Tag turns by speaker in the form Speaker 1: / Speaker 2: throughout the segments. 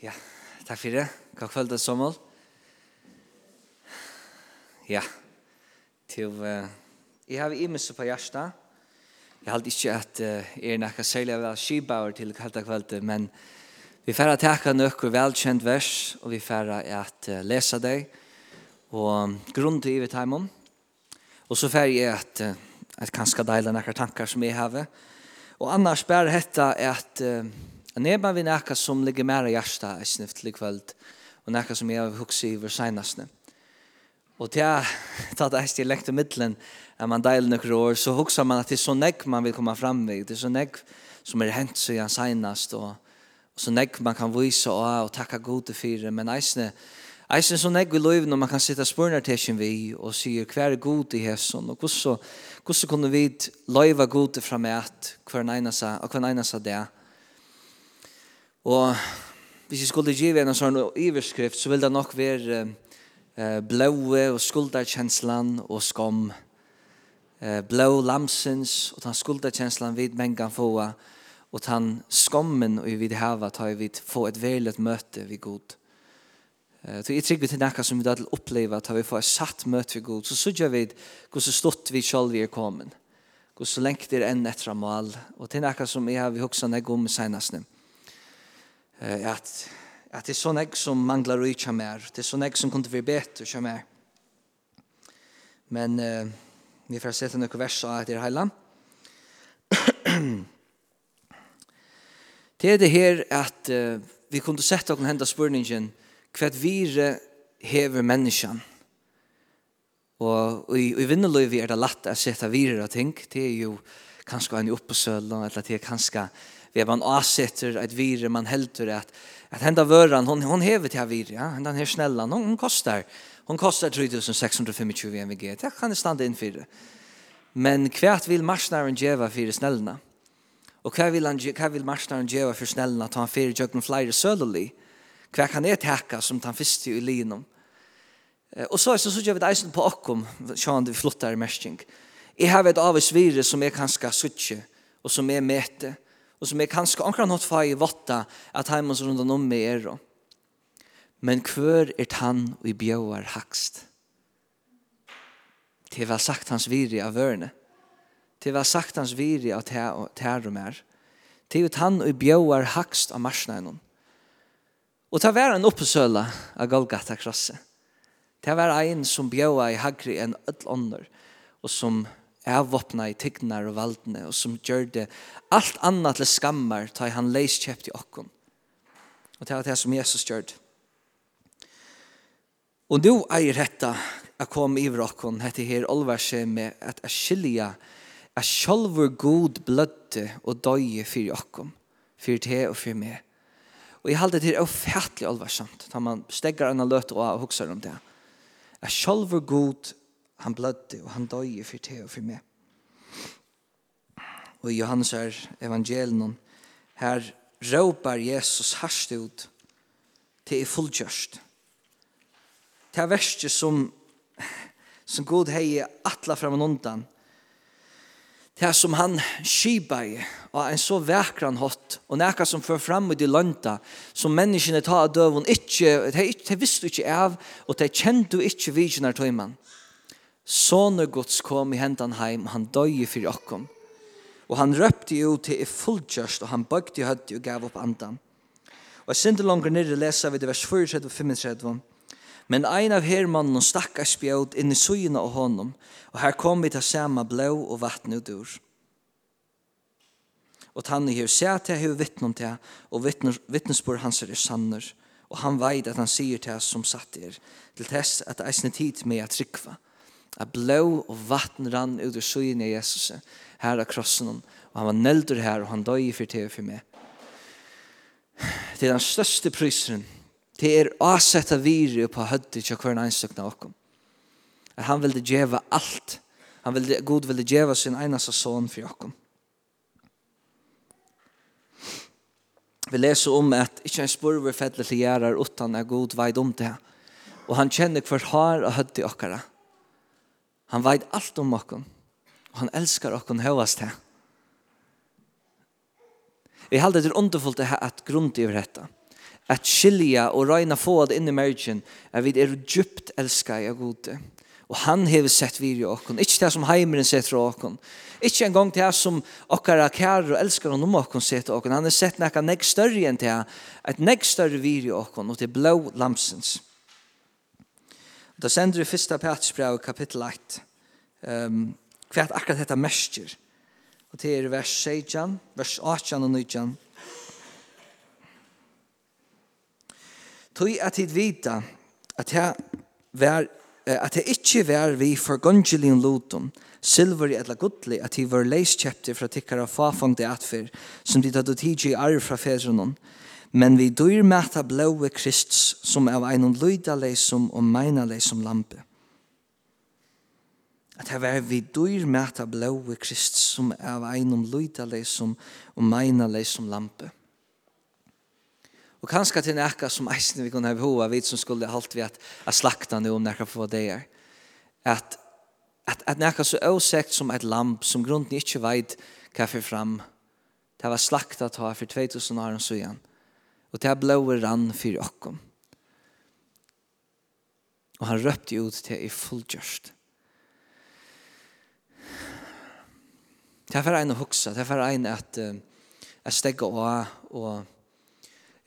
Speaker 1: Ja, takk for det. Hva kveld, Samuel. Ja, til... Uh, jeg har imens på hjertet. Jeg har ikke at uh, jeg er nekka særlig av skibauer til kveld kveld, men vi færre teka nøkker velkjent vers, og vi færre at uh, lesa deg, og grunn til ivet heimom. Og så færre jeg at, uh, at kanskje deile nekka tankar som jeg har. Og annars bare hette at... Uh, Men jeg bare vil nekka som ligger mer i hjärsta i snitt til kvöld og nekka som jeg har hukse i vår senastne. Og til jeg tatt eist i lekt i middelen, er man deil nøkker år, så hukser man at det er så nekk man vil komme fram ved, det er så nekk som er hent seg igjen senast, og, og så nekk man kan vise og, og takka god til fire, men eisne, eisne så nekk vi løyv når man kan sitta spurnar til vi, og sier hver er god i hesson, og hvordan, kunne vi løyva god til fram med at hver en og hver en enasa det er, Og hvis jeg skulle gi en sånn iverskrift, så vil det nok være eh, blåe og skulderkjenslan og skam. Eh, blå lamsens og den skulderkjenslan vid mengan få, og den skammen og vid hava tar vi få et veldig møte vid god. Eh, så jeg trygger til nekka som vi da til oppleva, tar vi få et satt møte vid god, så sørger vi hvordan stått vi selv er kommet. Hvordan lengt er enn etter mål, og til nekka som jeg har vi hoksa nek om senest nu at at det er sånn jeg som manglar og ikke mer. Det er sånn jeg som kunne være bedre ikke mer. Men uh, vi får sette noen vers av etter heila. det er det her at uh, vi kunne sette noen henda spurningen hva vire hever menneskene. Og, i, i vinneløyvi er det lett å sette virra ting. Det er jo kanskje en oppesøl, eller det er kanskje vi man avsätter et vire man helter att att hända vøran hon hon hever till vire ja. Den her snälla hon, hon kostar. Hon kostar 3625 MVG det kan det stanna in för men kvært vill marsnaren geva för snällna och kvært vill han kvært vill marsnaren geva för snällna att han fire jökn flyer söderly kvært kan det hacka som han förste i linum Och så er så så gör vi det eisen på okkom, sånn det vi flottar i mersking. Jeg har et av virus som er kanskje suttje, og som er mete, og som er kanskje akkurat nått fag i votta at heimans rundt om meg er og. Men hver er tann og i bjøar hakst? Til hva sagt hans viri av vørene. Til hva sagt hans viri av tær og mer? Til hva tann og i bjøar hakst av marsnægnon. Og ta vera en oppesøla av Golgata krasse. Ta var ein som bjøa i hagri enn öll ånder og som avvåpna i tignar og valdene, og som gjør det alt annet til skammer, ta i han leis kjept i okken. Og det er det som Jesus gjør det. Og nå eier dette, jeg kom i okken, dette her olverse med at jeg skilja, jeg sjølver god blødde og døye for okken, for te og for meg. Og jeg halde det her ufattelig olversamt, da man stegger en løte og hukser om det. Jeg sjølver god Han blødde, og han døg for te og for meg. Og i Johannes her evangelien, her råpar Jesus harst ut til i fullkjørst. Det er verste som, som god hei atla fram og undan. Det er som han skibar i, og en så vekran hatt, og nekka som fører fram i de landa, som menneskene tar av døven, ikkje, de, de visste ikkje av, og de kjente ikkje vidjenar tøymann. Det Sånne Guds kom i hendan heim, han døye fyrir okkom. Og han røpte jo til i fulltjørst, og han bøgte i høtti og gav opp andan. Og jeg sindi langer nirri lesa vid vers 4, og 35. Men ein av hermannen stakk ei spjød inn i sugina av honom, og her kom vi til sama blå og vatten ut ur. Og tanni hev sæt til hev vittnum til, og vittnesbor hans er sanner, og han veit at han sier til som satt er, til tess at eisne tid med at trykva at blå og vatten rann ut ur søgene i Jesus her av krossen og han var neldur her og han døg i det for meg. Det er den største pryseren det er avsett av vire på høyde til hver enstøkna okkom at han ville djeva alt han ville, God ville djeva sin eneste son for okkom Vi leser om at ikke en spurver fedler til gjerrar utan er god veid om det. Og han kjenner hver har og høtt i okkara. Han veit alt om okken. Og han elskar okken høyast det. Vi halde det underfullt det her at grunnt i dette. At skilja og røyna få det inn i mergen er vi er djupt elska i gode. Og han hever sett vir i okkon. Ikke det som heimeren sett fra okkon. Ikke en gong det som okkara kære og elskar om okkon sett okkon. Han har sett nekka nek større enn det. Et nek større vir i okkon. og til blå lamsens. Da sender vi fyrsta Petersbrev kapittel 1 um, hva akkurat dette mestjer? Og det er vers 16, vers 18 og 19. Tøy at hit vita at her vær at det ikkje vær vi for gongelin lutum, silver etla gudli, at de var chapter fra tikkara fafong de atfer, som de tatt og tidsi i arv fra fedrunnen men vi dyr mæta blåe krists som av ein lyda leisum og meina leisum lampe. At her var vi dyr mæta blåe krists som av ein lyda leisum og meina leisum lampe. Og kanskje til nekka som eisen vi kunne ha behov av vi som skulle halt vi at, at slakta nu om nekka for det er, at, at, at nekka så åsekt som et lamp som grunden ikke veit hva fram, det var slakta ta for 2000 år og så igjen, Og det blåer rann for okkom. Og han røpte ut til i fullgjørst. Det er for en å huksa, det er for en at jeg stegger av og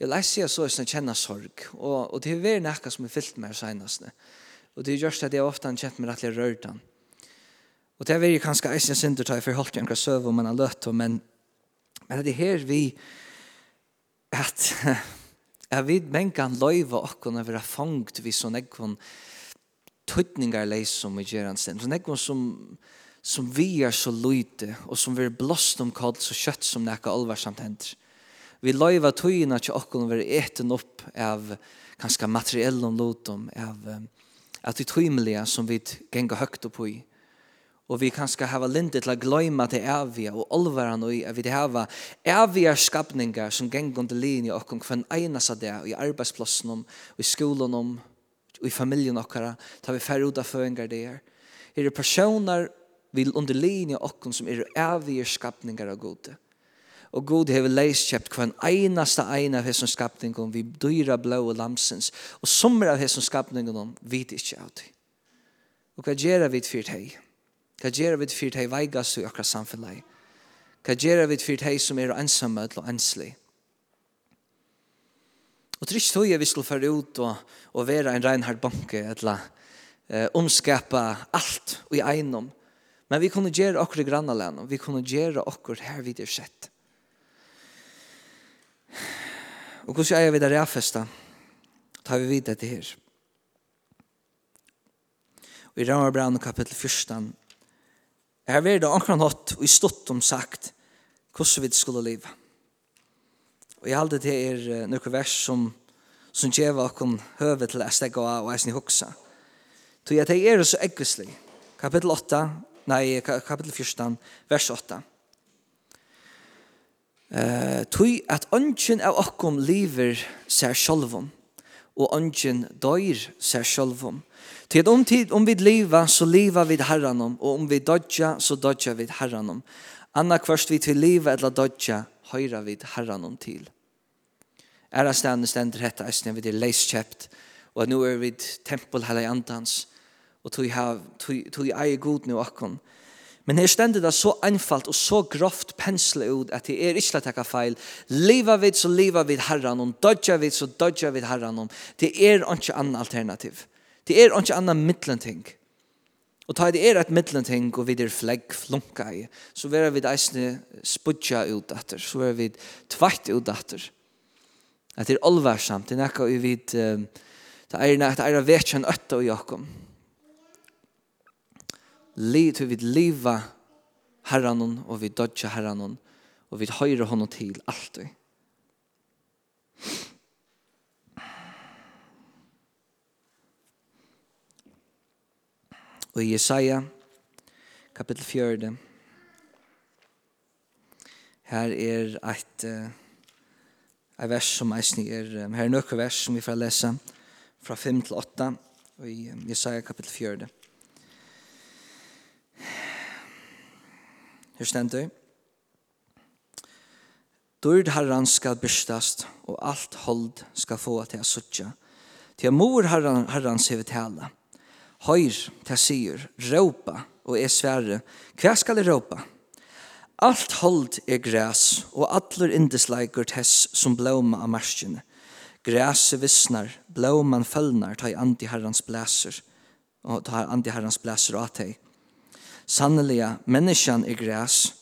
Speaker 1: jeg leser jeg så jeg kjenner sorg og, og det er veldig nækka som er fyllt med senest og det er just at jeg ofte har kjent meg rettelig rørt han og det er veldig kanskje eisen synder til jeg forholdt jeg en søv om man har løtt men, men det er her vi at jeg vet mengan løyve okken å være fangt vi sånn ekvån tøytningar leis som vi gjør hans. Sånn ekvån som, som vi er så løyte og som vi er blåst om kall så kjøtt som nekka alvarsamt hender. Vi løyve tøyina til okken å være eten opp av kanskje materiell om lotum, av at vi tøymelige som vi genga høgt opp i og vi kan hava lindet til a gløyma til evige og olvaran og at vi hava evige skapningar som geng under linje og kvann einas av det og i arbeidsplassen om, og i skolen om, og i familjen okkara ta vi færre ut av føringar der er det personer vil under linje og som er evige skapningar av gode og god hever leiskjøpt kvann einasta eina av hessum skapningum. Vi dyra blå og lamsens og sommer av hessum skapningum vi vet ikke det. og hva gjerra vi fyrt hei Hva gjør vi for de veigast i akkurat samfunnet? Hva gjør vi for de som er ensomme og enslig? Og trist tog jeg vi skulle føre ut og, og være en reinhard banke eller eh, omskapa alt i eiendom. Men vi kunne gjøre akkurat i grannalene, vi kunne gjøre akkurat her vi det sett. Og hvordan er jeg ved det ræfeste? Tar vi videre til her. Og i Ramarbrand kapittel 1 Her var det akkurat hatt og i stått om sagt hvordan vi skulle leve. Og jeg halte det er noen vers som som djeva okkom høve til å stegge av og eisen i hoksa. Så jeg tenker er så egvislig. Kapitel 8, nei, kapitel 14, vers 8. Uh, tui at ongen av okkom lever seg sjolvom, og ongen døyr seg sjolvom, Tid om tid om vi leva så leva vi Herren om och om vi dodja så dodja vi Herren om. Anna kvörst vi til leva eller dodja høyra vi Herren om till. Ära stannar ständer hetta äsna vi er leiskjept, og nu er vi tempel hela andans, og tog ha tog i god nu akon. Men her stendet det så einfalt og så grovt pensle ut at det er ikke å takke feil. Liva vid så liva vid herran om, dodja vid så dodja vid herran om. Det er ikke annet alternativ. Det er ikke annet middelenting. Og ta det er et middelenting, og vi er flegg flunka i, så vera vi eisne spudja ut etter, så vera vi tvart ut etter. Det er allværsamt, det er nekka vi vid, det er nekka, det er vekjan øtta og jakom. Lid, vi vid liva herranon, og vi dodja herranon, og vi høyre honom til alt vi. i Jesaja, kapittel 4. Her er et, et vers som eisen er, her er nøkker vers som vi får lese fra 5 til 8 i Jesaja kapittel 4. Her stender Dord herran skal bystast, og alt hold skal få til å suttja. Til mor herran, herran ser vi tala. Høyr, ta sier, råpa, og er svære. Hva skal jeg råpa? Alt hold er græs, og atler indesleiker tess som blåma av marskjene. Græse visnar, blåman følnar, ta i antiherrans blæser, og ta antiherrans blæser og atei. Sanneliga, menneskjan er græs,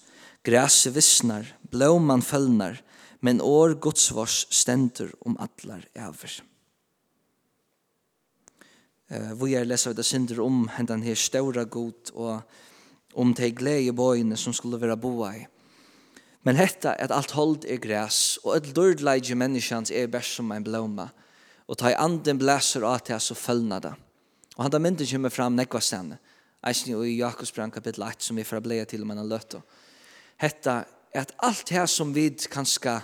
Speaker 1: græse visnar, blåman følnar, men år godsvars stendur om atlar æver. Eh vi är läsa det synder om hendan här stora god och om te glädje boyne som skulle vara boa i. Men hetta at alt hold er græs og at dørdleige menneskjans er best som ein blomma og ta i anden blæser at det så følna det. Og han da mynden kommer fram nekva stene. Eisen i Jakobs brann kapittel 8 som vi får bleia til om han har løtt. Hetta at alt her som vi kanska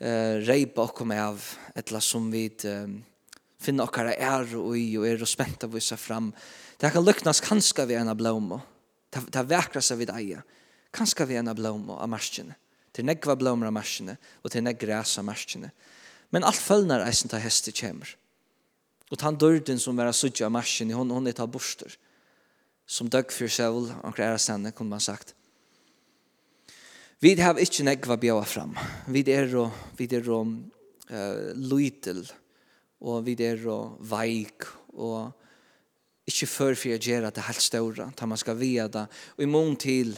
Speaker 1: uh, reipa okkom av, etla som vi uh, finna okkara er og i og er og spent av vissa fram. Det kan luknas kanska vi ena blåmo. Det vekra seg vid eia. Kanska vi ena blåmo av marskjene, Til negva blåmer av marskjene og til negva græs av marskjene. Men alt følnar eisen ta hesti kjemur. Og tan dörden som vera sudja av marskjene, hon, hon er ta borster. Som døg fyr sjøl, anker æra senne, kunne man sagt. Vi har ikke negva bjåa fram. Vi er og, vi er og uh, lytel, lytel, og vi der og veik og ikke før for å gjøre det helt større, da man skal via det, og i mån til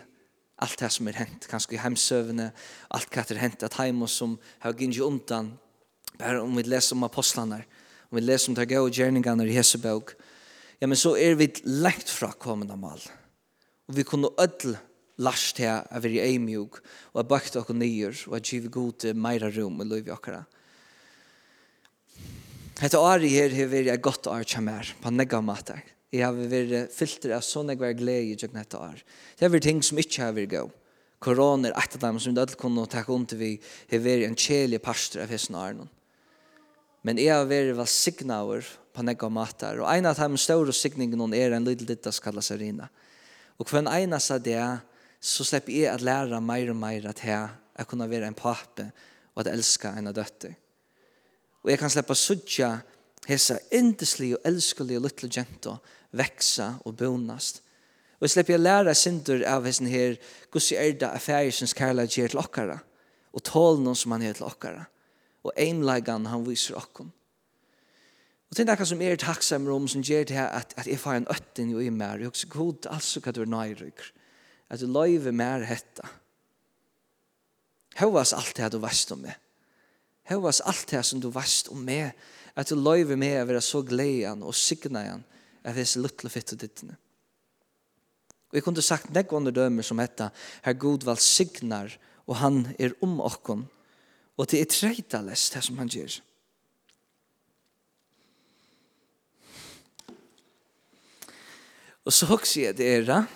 Speaker 1: allt det som er hent, kanskje i heimsøvne, alt hva er hent, at heim og som har gynnt undan, bare om vi leser om apostlene, om vi leser om det gode gjerningene i Hesebøk, ja, men så er vi lengt fra kommende mal, og vi kunne ødel lasht her av å være eimjog, og jeg bakte oss nyer, og jeg giver god meira rom i livet akkurat. Hetta ari her hevur verið eitt gott ár hjá mér, på negga matar. Eg havi verið filter av so negvar gleði í jøgna ár. Det er ting sum ikki hevur go. Korona er eitt av dem sum við kunnu taka til við hevur verið ein kjelig pastor av hessin arnon. Men eg havi verið var signaur på negga matar og ein av þeim stóru signingen hon er ein lítil ditta skalla serina. Og kvann eina sa det så slepp eg at læra meir og meir at her, at kunna vera ein pappa og at elska av døtter og jeg kan slippe å sudja hesa indeslige og elskelige og lyttelig veksa og bonast. Og jeg slipper jeg lære sindur av hessen her gussi erda affærisens kærleik gjer til okkara og tål noen som han gjer til okkara og einlegan han viser okkom. Og til nekka som er takksammer om som gjer det at, at jeg får en øtten jo i mer jeg også god altså hva du er nøyrykker at du løyver mer hetta Høvas alt det du veist om meg Høvas alt det som du vast om meg, at du løyver meg å være så gledan og signajan av hese luttle fitte dittene. Og jeg kunne sagt negvående dømer som hetta, her god val signar, og han er om okkon, og det er treitalest det som han gjør. Og så hokser jeg det er,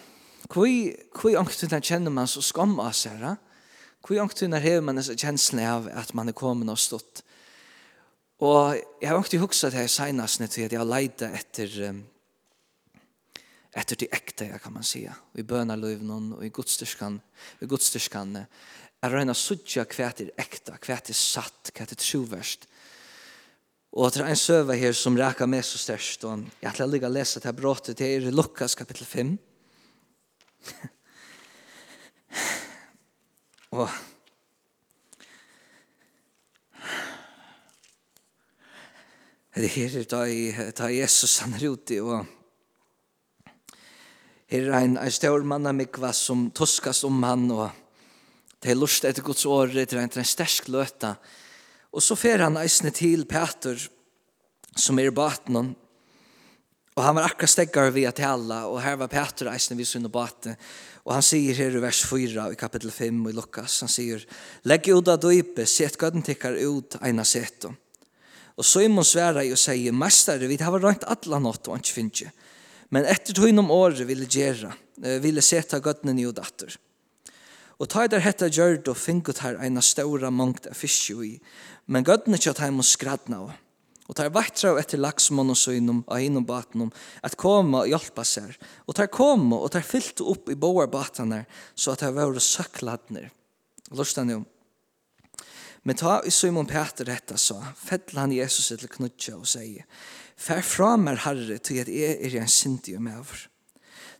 Speaker 1: hvor angst den kjenner man så skam av seg, Hvor langt tiden er hever man en kjensle av at man er kommet og stått. Og jeg har ikke hukset det her senest til at jeg har leidt etter etter det ekte, kan man si. I bønerløyvnen og i godstyrskan, i godstyrskan er røyna suttja hva er ekte, hva er satt, hva er troverst. Og det er en søve her som rækker med så størst, og jeg har lyst til å lese det her bråttet, det er Lukas kapittel 5. Og Det her er da, da Jesus han er ute og her er en, en større mann av mikva som tuskast om han og det er lust etter Guds år det er en, en stersk løta. Og så fer han eisne til Peter som er i baten Og han var akkurat steggar vi at tala, og her var Peter eisen vi sunn og bate. Og han sier her i vers 4 i kapittel 5 i Lukas, han sier, Legg ut av døype, set gøden tikkar ut eina seto. Og Simon sværa i og sier, Mestare, vi har rønt atla nått og ikke finnes Men etter tog innom året ville gjera, ville seta gødnen i og datter. Og ta der hetta gjørd og fingut her eina ståra mangt av fiskju i, men gødnen ikke at heim skradna av og tar vaktra etter laksmån og søgnum av hinnom batnum at koma og hjelpa seg. Og tar koma og tar fyllt opp i boar batanar så at det var søkladner. Lorsta nu. Men ta i Simon Peter detta så, fettel han Jesus til knutja og sier, Fær fra meg, Herre, til at jeg er en sintig og mever.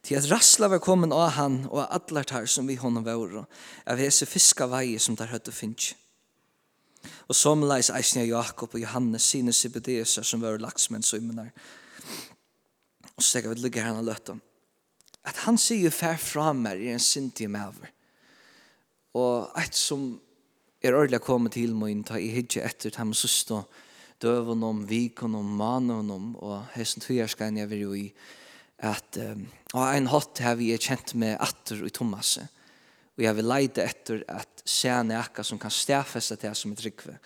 Speaker 1: Til at rassla var kommet av han og av allar tar som vi honom var av hese fiska vei som der høtte og finnst. Og som leis eisen av Jakob og Johannes sine Sibedeser som var laksmenn søymenar. Og så tenker vi ligger her og løtt om. At han sier jo fær fra meg i en sinti maver. Og et som er ordelig kommet til min ta i hidje etter ham og søstå døven om, viken om, manen om og hesten tog jeg vil jo i at um, og en hatt har vi kjent med atter i Thomaset Og jeg vil leide etter at se nekka som kan stafeste til som er rikve.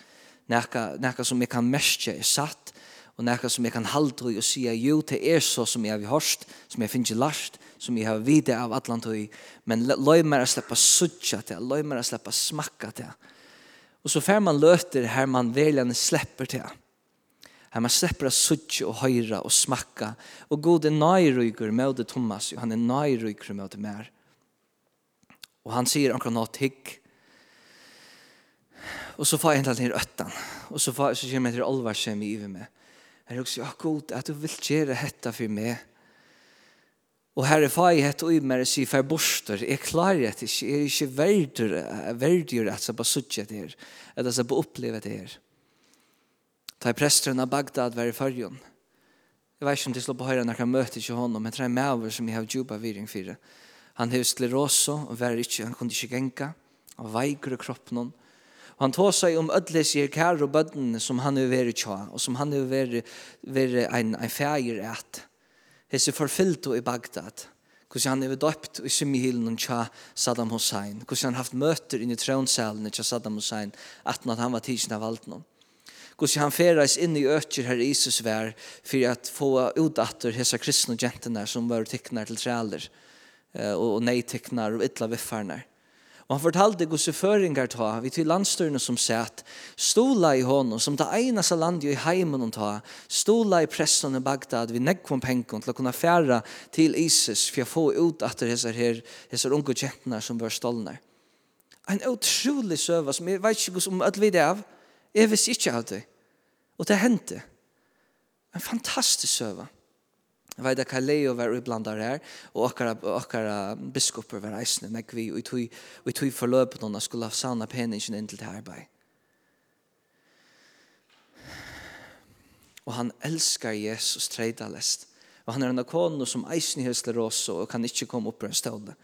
Speaker 1: Nekka, som jeg kan mestje er satt, og nekka som jeg kan halde og si jo, det er så som jeg har hørt, som jeg finner last, som jeg har vite av atlantøy, men løy meg å slippe suttje til, løy meg å slippe smakka til. Og så fer man løter her man veljende slipper til. Her man slipper å suttje og høyre og smakka, og god er nøyryker med Thomas, og han er nøyryker med mer. Og han sier omkring noe hikk. Og så får jeg hentet til øtten. Og så, får, så kommer jeg til alvar som jeg giver meg. Jeg sier, ja, god, at du vil gjøre dette for meg. Og her er fag faghet og i meg og sier, for borster, jeg klarer det ikke, jeg er ikke verdur, verdur at jeg bare suttet det her, at jeg bare opplever det her. Da er presteren av Bagdad var i fargen. Jeg vet ikke om de slår på høyre når jeg møter ikke honom, men det er med over som jeg har jobbet viring for det. Han hevde skleroso, og var ikke, han kunne ikke genka. Han i kroppen hon. Og han tog seg om ødeles i kære og bøddene som han hevde vært tja, og som han hevde vært, vært en, en feir et. Hesse forfyllt i Bagdad. Hvordan han hevde døpt i symmehilen tja Saddam Hussein. Hvordan han haft møter inn i trånsalene tja Saddam Hussein, at han var tidsen av alt noen Hvordan han feres in i öker här Jesus vär för att få utdatter hese kristne kristna som var tecknar till träler og neiteknar og ytla viffarnar. Og han fortalte gos føringar ta, vi til landstyrne som sett, stola i honom, som det einast landet i heimen hon ta, stola i pressen i Bagdad, vi nekkom pengon til å kunne færa til ISIS, for å få ut at det her, hessar unge kjentnar som var stolnar. En utrolig søva som jeg vet ikke om at vi det av, jeg visste ikke av det. Og det hendte. En fantastisk søva. Jeg vet at Kaleo var iblandar her, og akkara, akkara biskoper var eisne, meg vi, og vi tog forløpet noen skulle ha sanna peningen inn til det arbeid. Og han elskar Jesus treidalest. Og han er en akono som eisne hesler også, og kan ikke komme opp på en stående.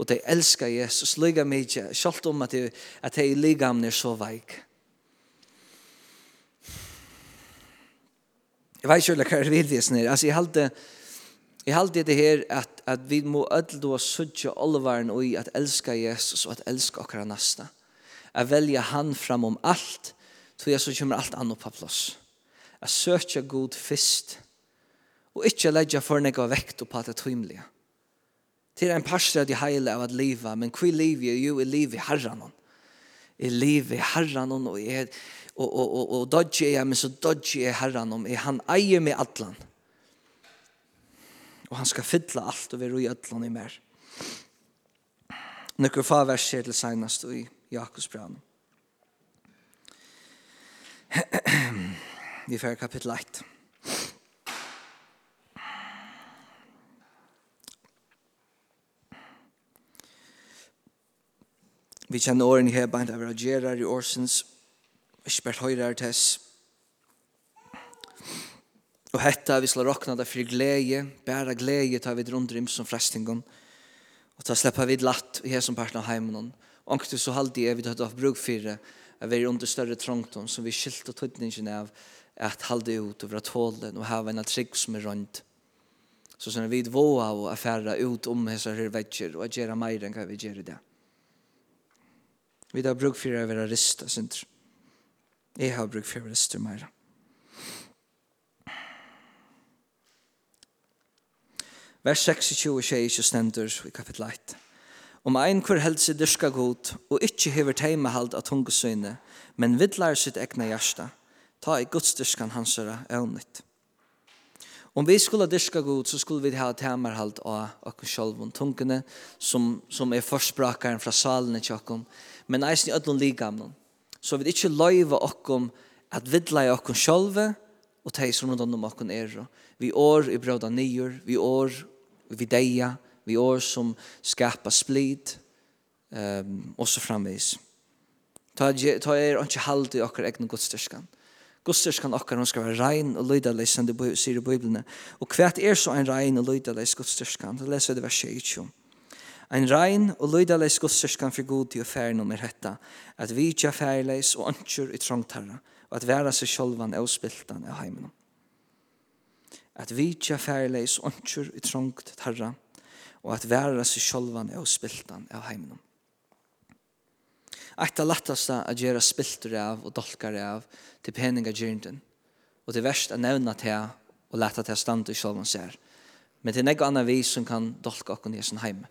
Speaker 1: Og de elskar Jesus, lyga mykje, sjalt om at de, at de ligamne er så veik. Jeg vet ikke hva jeg vil sånn her. Altså, jeg halte, jeg halte det her at, at vi må ødel og sødje olvaren og i at elska Jesus og at elska okkara nasta. At velja han fram om alt, så jeg så kommer alt annet på plass. At søkja god fyrst, og ikke legge for nega vekt på at det tøymelige. Det er en parstre av de heile av at liva, men hva liv er jo i liv i herran. I liv i herran, og jeg og, og, og, og dodge er men så dodge er herran om, er han eier med atlan. Og han skal fylla alt og være i atlan i mer. Nøkker fa vers her til seinast i Jakobs brann. Vi fer kapittel 1. Vi kjenner årene her, bare det er å gjøre i årsens, ikke bare høyre er tess. Og hetta vi slår råkna det for glede, bæra glede tar vi rundt rymt som frestingen, og ta sleppa vi latt i hesson parten av heimen. Og anktu så halde jeg vi tatt av bruk for at vi er under større trångtom, som vi skilt og tøytningen av at halde ut over at hålen og hava en trygg som er rundt. Så sånn vi våga og affæra ut om hessar her vetsjer og at gjerra meir enn hva vi gjerra det. Vi tar bruk for å være rista, synder. Jeg har brukt for rester mer. Vers 26 og ikke stender i kapittel 1. Om ein kvar held seg dyrka god, og ikkje hever teimehald av tungesøyne, men vidlar sitt egna hjärsta, ta i gudsdyrskan hansara evnigt. Om vi skulle dyrka god, så skulle vi ha temerhald av okkur sjolvun tungene, som, som er forsprakaren fra salen i tjokken, men eisen i ödlun ligamnum så vi ikke løyve okkom at vidla i okkom sjølve og teg som rundt om okkom er. Vi år i brøda nyer, vi år vi deia, vi år som skapa splid, um, og så framvis. Ta, ta er ikke halde i okkar egnu godstyrskan. Godstyrskan okkar, hun skal være rein og lydalig som det sier i Bibelen. Og hvert er så en rein og lydaleis godstyrskan? Det leser det vers 22. Ein rein og lydaleis gudssyskan for god til å fære noen er hetta, at vi ikke færleis og ønsker i trongtarra, og at være seg sjolvan og spiltan av heimen. At vi ikke færleis og ønsker i trongtarra, og at være seg sjolvan og spiltan av heimen. Eit av lattaste a gjøre spiltur av og dolkar av til peninga gyrnden, og det verst a nevna til og leta til stand i sjolvan ser. Men til negga anna vi som kan dolka okken i sin heime.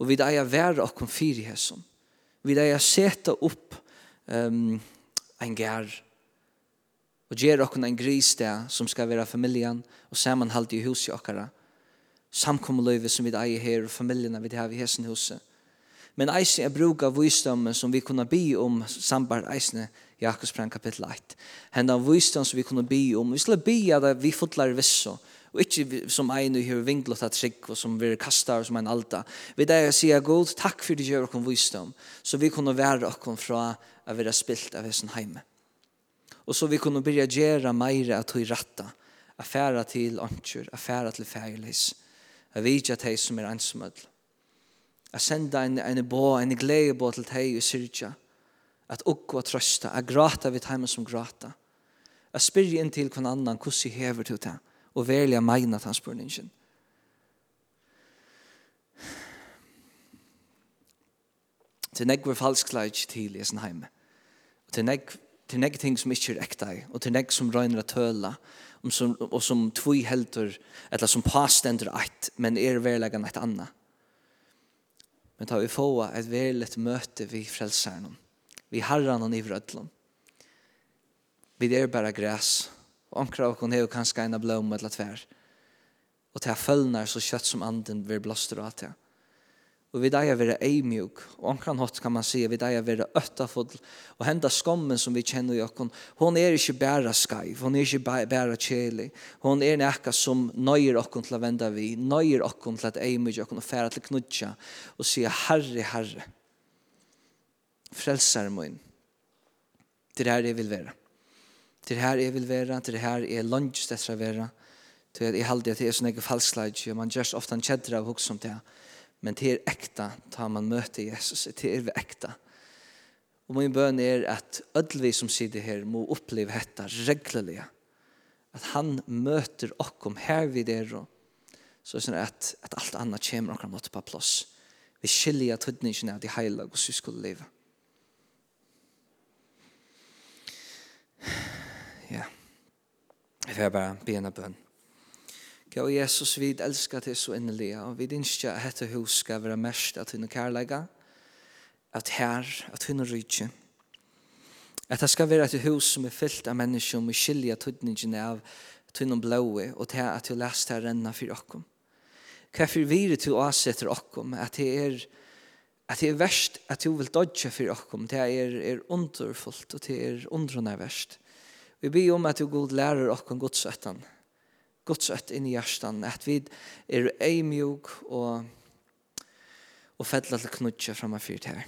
Speaker 1: Og vi eier være okken fyri hesson. Vi eier seta opp um, en gær og gjør okken en gris der som skal være familien og samanhalt i huset okkara. Samkommeløyve som vi eier her og familiene vi har i hesson huset. Men eisen er bruk av visdommen som vi kunne be om sambar eisen Jakobsbrann kapittel 1. Henda visdom som vi kunne be om. Vi skulle be at vi fotlar visso. Og ikke som en og har vinklet at trygg, og som vi kastar som en alta. Vi der sier god, takk for det gjør okken visdom, så vi kunne være okken fra å være spilt av hessen heime. Og så vi kunne byrja gjøre meire at vi ratta, affæra til åndsjur, affæra til færlis, at vi teg som er ansmødl. At senda en, en bå, en glede bå til deg i syrja, at okko trøsta, at grata vid heimen som grata, a spyrja inn til hvem annan, hvordan hever du det? og velja meina tann spurningen. Til falsk leid til i sin heime. Til negg, til negg ting som ikke er ekta i, og til negg som røyner å tøla, og som, og som tvoi helter, eller som pastender eit, men er verlegan eit anna. Men ta vi få et verlet møte vi frelseren, vi harran noen i vrødlom. Vi er bare græs, Og omkrar av hon hever kanskje en blom eller tvær. Og til følgnar så kjøtt som anden vil blåster av til. Og vi deg er være eimjuk. Og omkran hatt kan man si, vi deg er være øttafull. Og henda skommen som vi kjenner i okkon, hon er ikke bæra skaiv, hon er ikke bæra kjeli. Hon er nekka som nøyer okkon til å venda vi, nøyer okkon til at eimjuk okkon og færa til knudja. Og sier, herre, herre, frelsar min. Det er det jeg vil være til her jeg vil være, til her jeg lønnes det skal være, til jeg halde at det er sånn ikke falskleid, og man gjørs ofte en kjedder av hos om det, men det er ekta, da man møter Jesus, det er vi ekta. Og min bøn er at ødelvi som sitter her, må oppleve dette reglerlige, at han møter okkom her vi der, så er det at, at alt annet kommer okkom måte på plass. Vi skiljer tødningen av de heilige, og så skulle leve. Jeg får bare be en bønn. Gå Jesus, vi elsker til så innelig, og vi ønsker at dette hus skal være mest at tunne kærlega, at her, at hun er. At det skal være et hus som er fyllt av mennesker, og vi skiljer tøtningen av tunne blåe, og til at du lest her renna for dere. Hva for vi til å avsette dere, at det er at det er verst at du vil dodge for dere, det er, er underfullt, og det er undernærverst. verst Vi ber om at du god lærer okken godsøtten. Godsøtt inn i hjertan. At vi er eimjog og, og fedla til knudja framme fyrt her.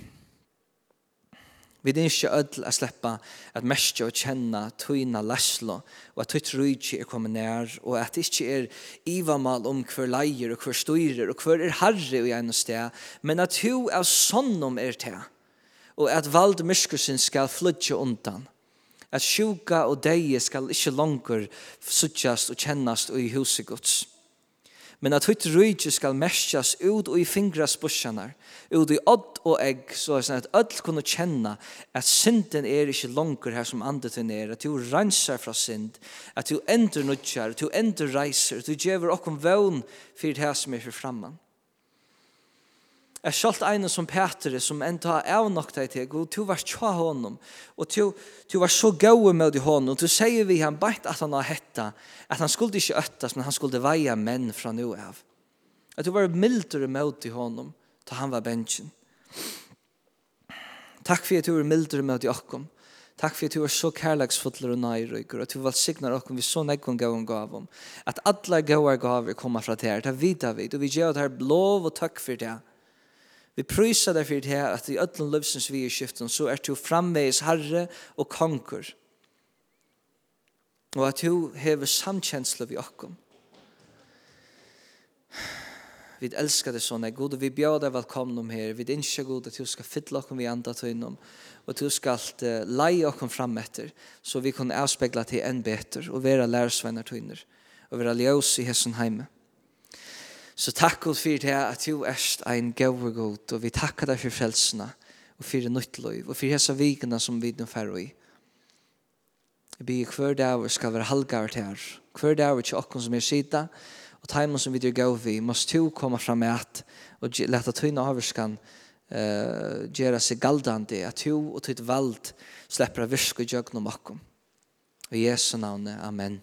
Speaker 1: Vi er ikke ødel å slippe at mestje og kjenne tøyna leslo og at tøyt rydtje er kommet nær og at det ikke er ivamal om hver leier og hver styrer og hver er herre og en sted men at hun er sånn om er til og at vald myrskusen skal flytje undan at sjuka og deie skal ikkje langer suttjast og kjennast og i huset gods. Men at hytt rujtje skal mestjas ut og i fingras busjanar, ut i odd og egg, så er sånn at öll kunne kjenna at synden er ikkje langer her som andet er, at du rensar fra synd, at du endur nudjar, at du endur reiser, at du djever okkom vøvn fyrir det som er fyrir framman. Jeg skjalt ene som Petre, som enda av nok deg til, og du var tja honom, og du, du var så gode med i honom, og du sier vi han bætt at han har hetta, at han skulle ikke øttes, men han skulle veie menn fra nu av. At du var mildere med i honom, da han var bensjen. Takk for at du var mildere med i okkom. Takk for at du er så kærleksfotler og nærøyker, at du var signar okkom vi så nekkom gav og gav om, at alle gavar og kommer fra det her, det vidar vi, og vi gjør det her blå og takk for det her, Vi prøyser deg for det her, at i ødlen løvsens vi i skiften, så er du framveis herre og konkur. Og at du hever samkjensle vi okkom. Vi elskar det sånn, og vi bjør deg velkommen om her. Vi innskjer god at du skal fylla okkom vi andre til innom, og du skal uh, leie okkom fram etter, så vi kan avspegla til enn beter, og være lærersvenner til innom, og være ljøs i hessen heime. Så takk og for det at du erst ein gøver god, og vi takkar deg for frelsene, og for nytt liv, og for hese vikene som vi nå færre i. Jeg blir hver dag skal være halvgavert her, hver dag er ikke som er sida, og teimen som vi gjør gøver vi, måst du komme fram med at, og leta tøyne avvarskan, uh, gjøre seg galdande, at du og tøyt vald slipper av virke og gjøgne om åkken. Og Jesu navne, Amen.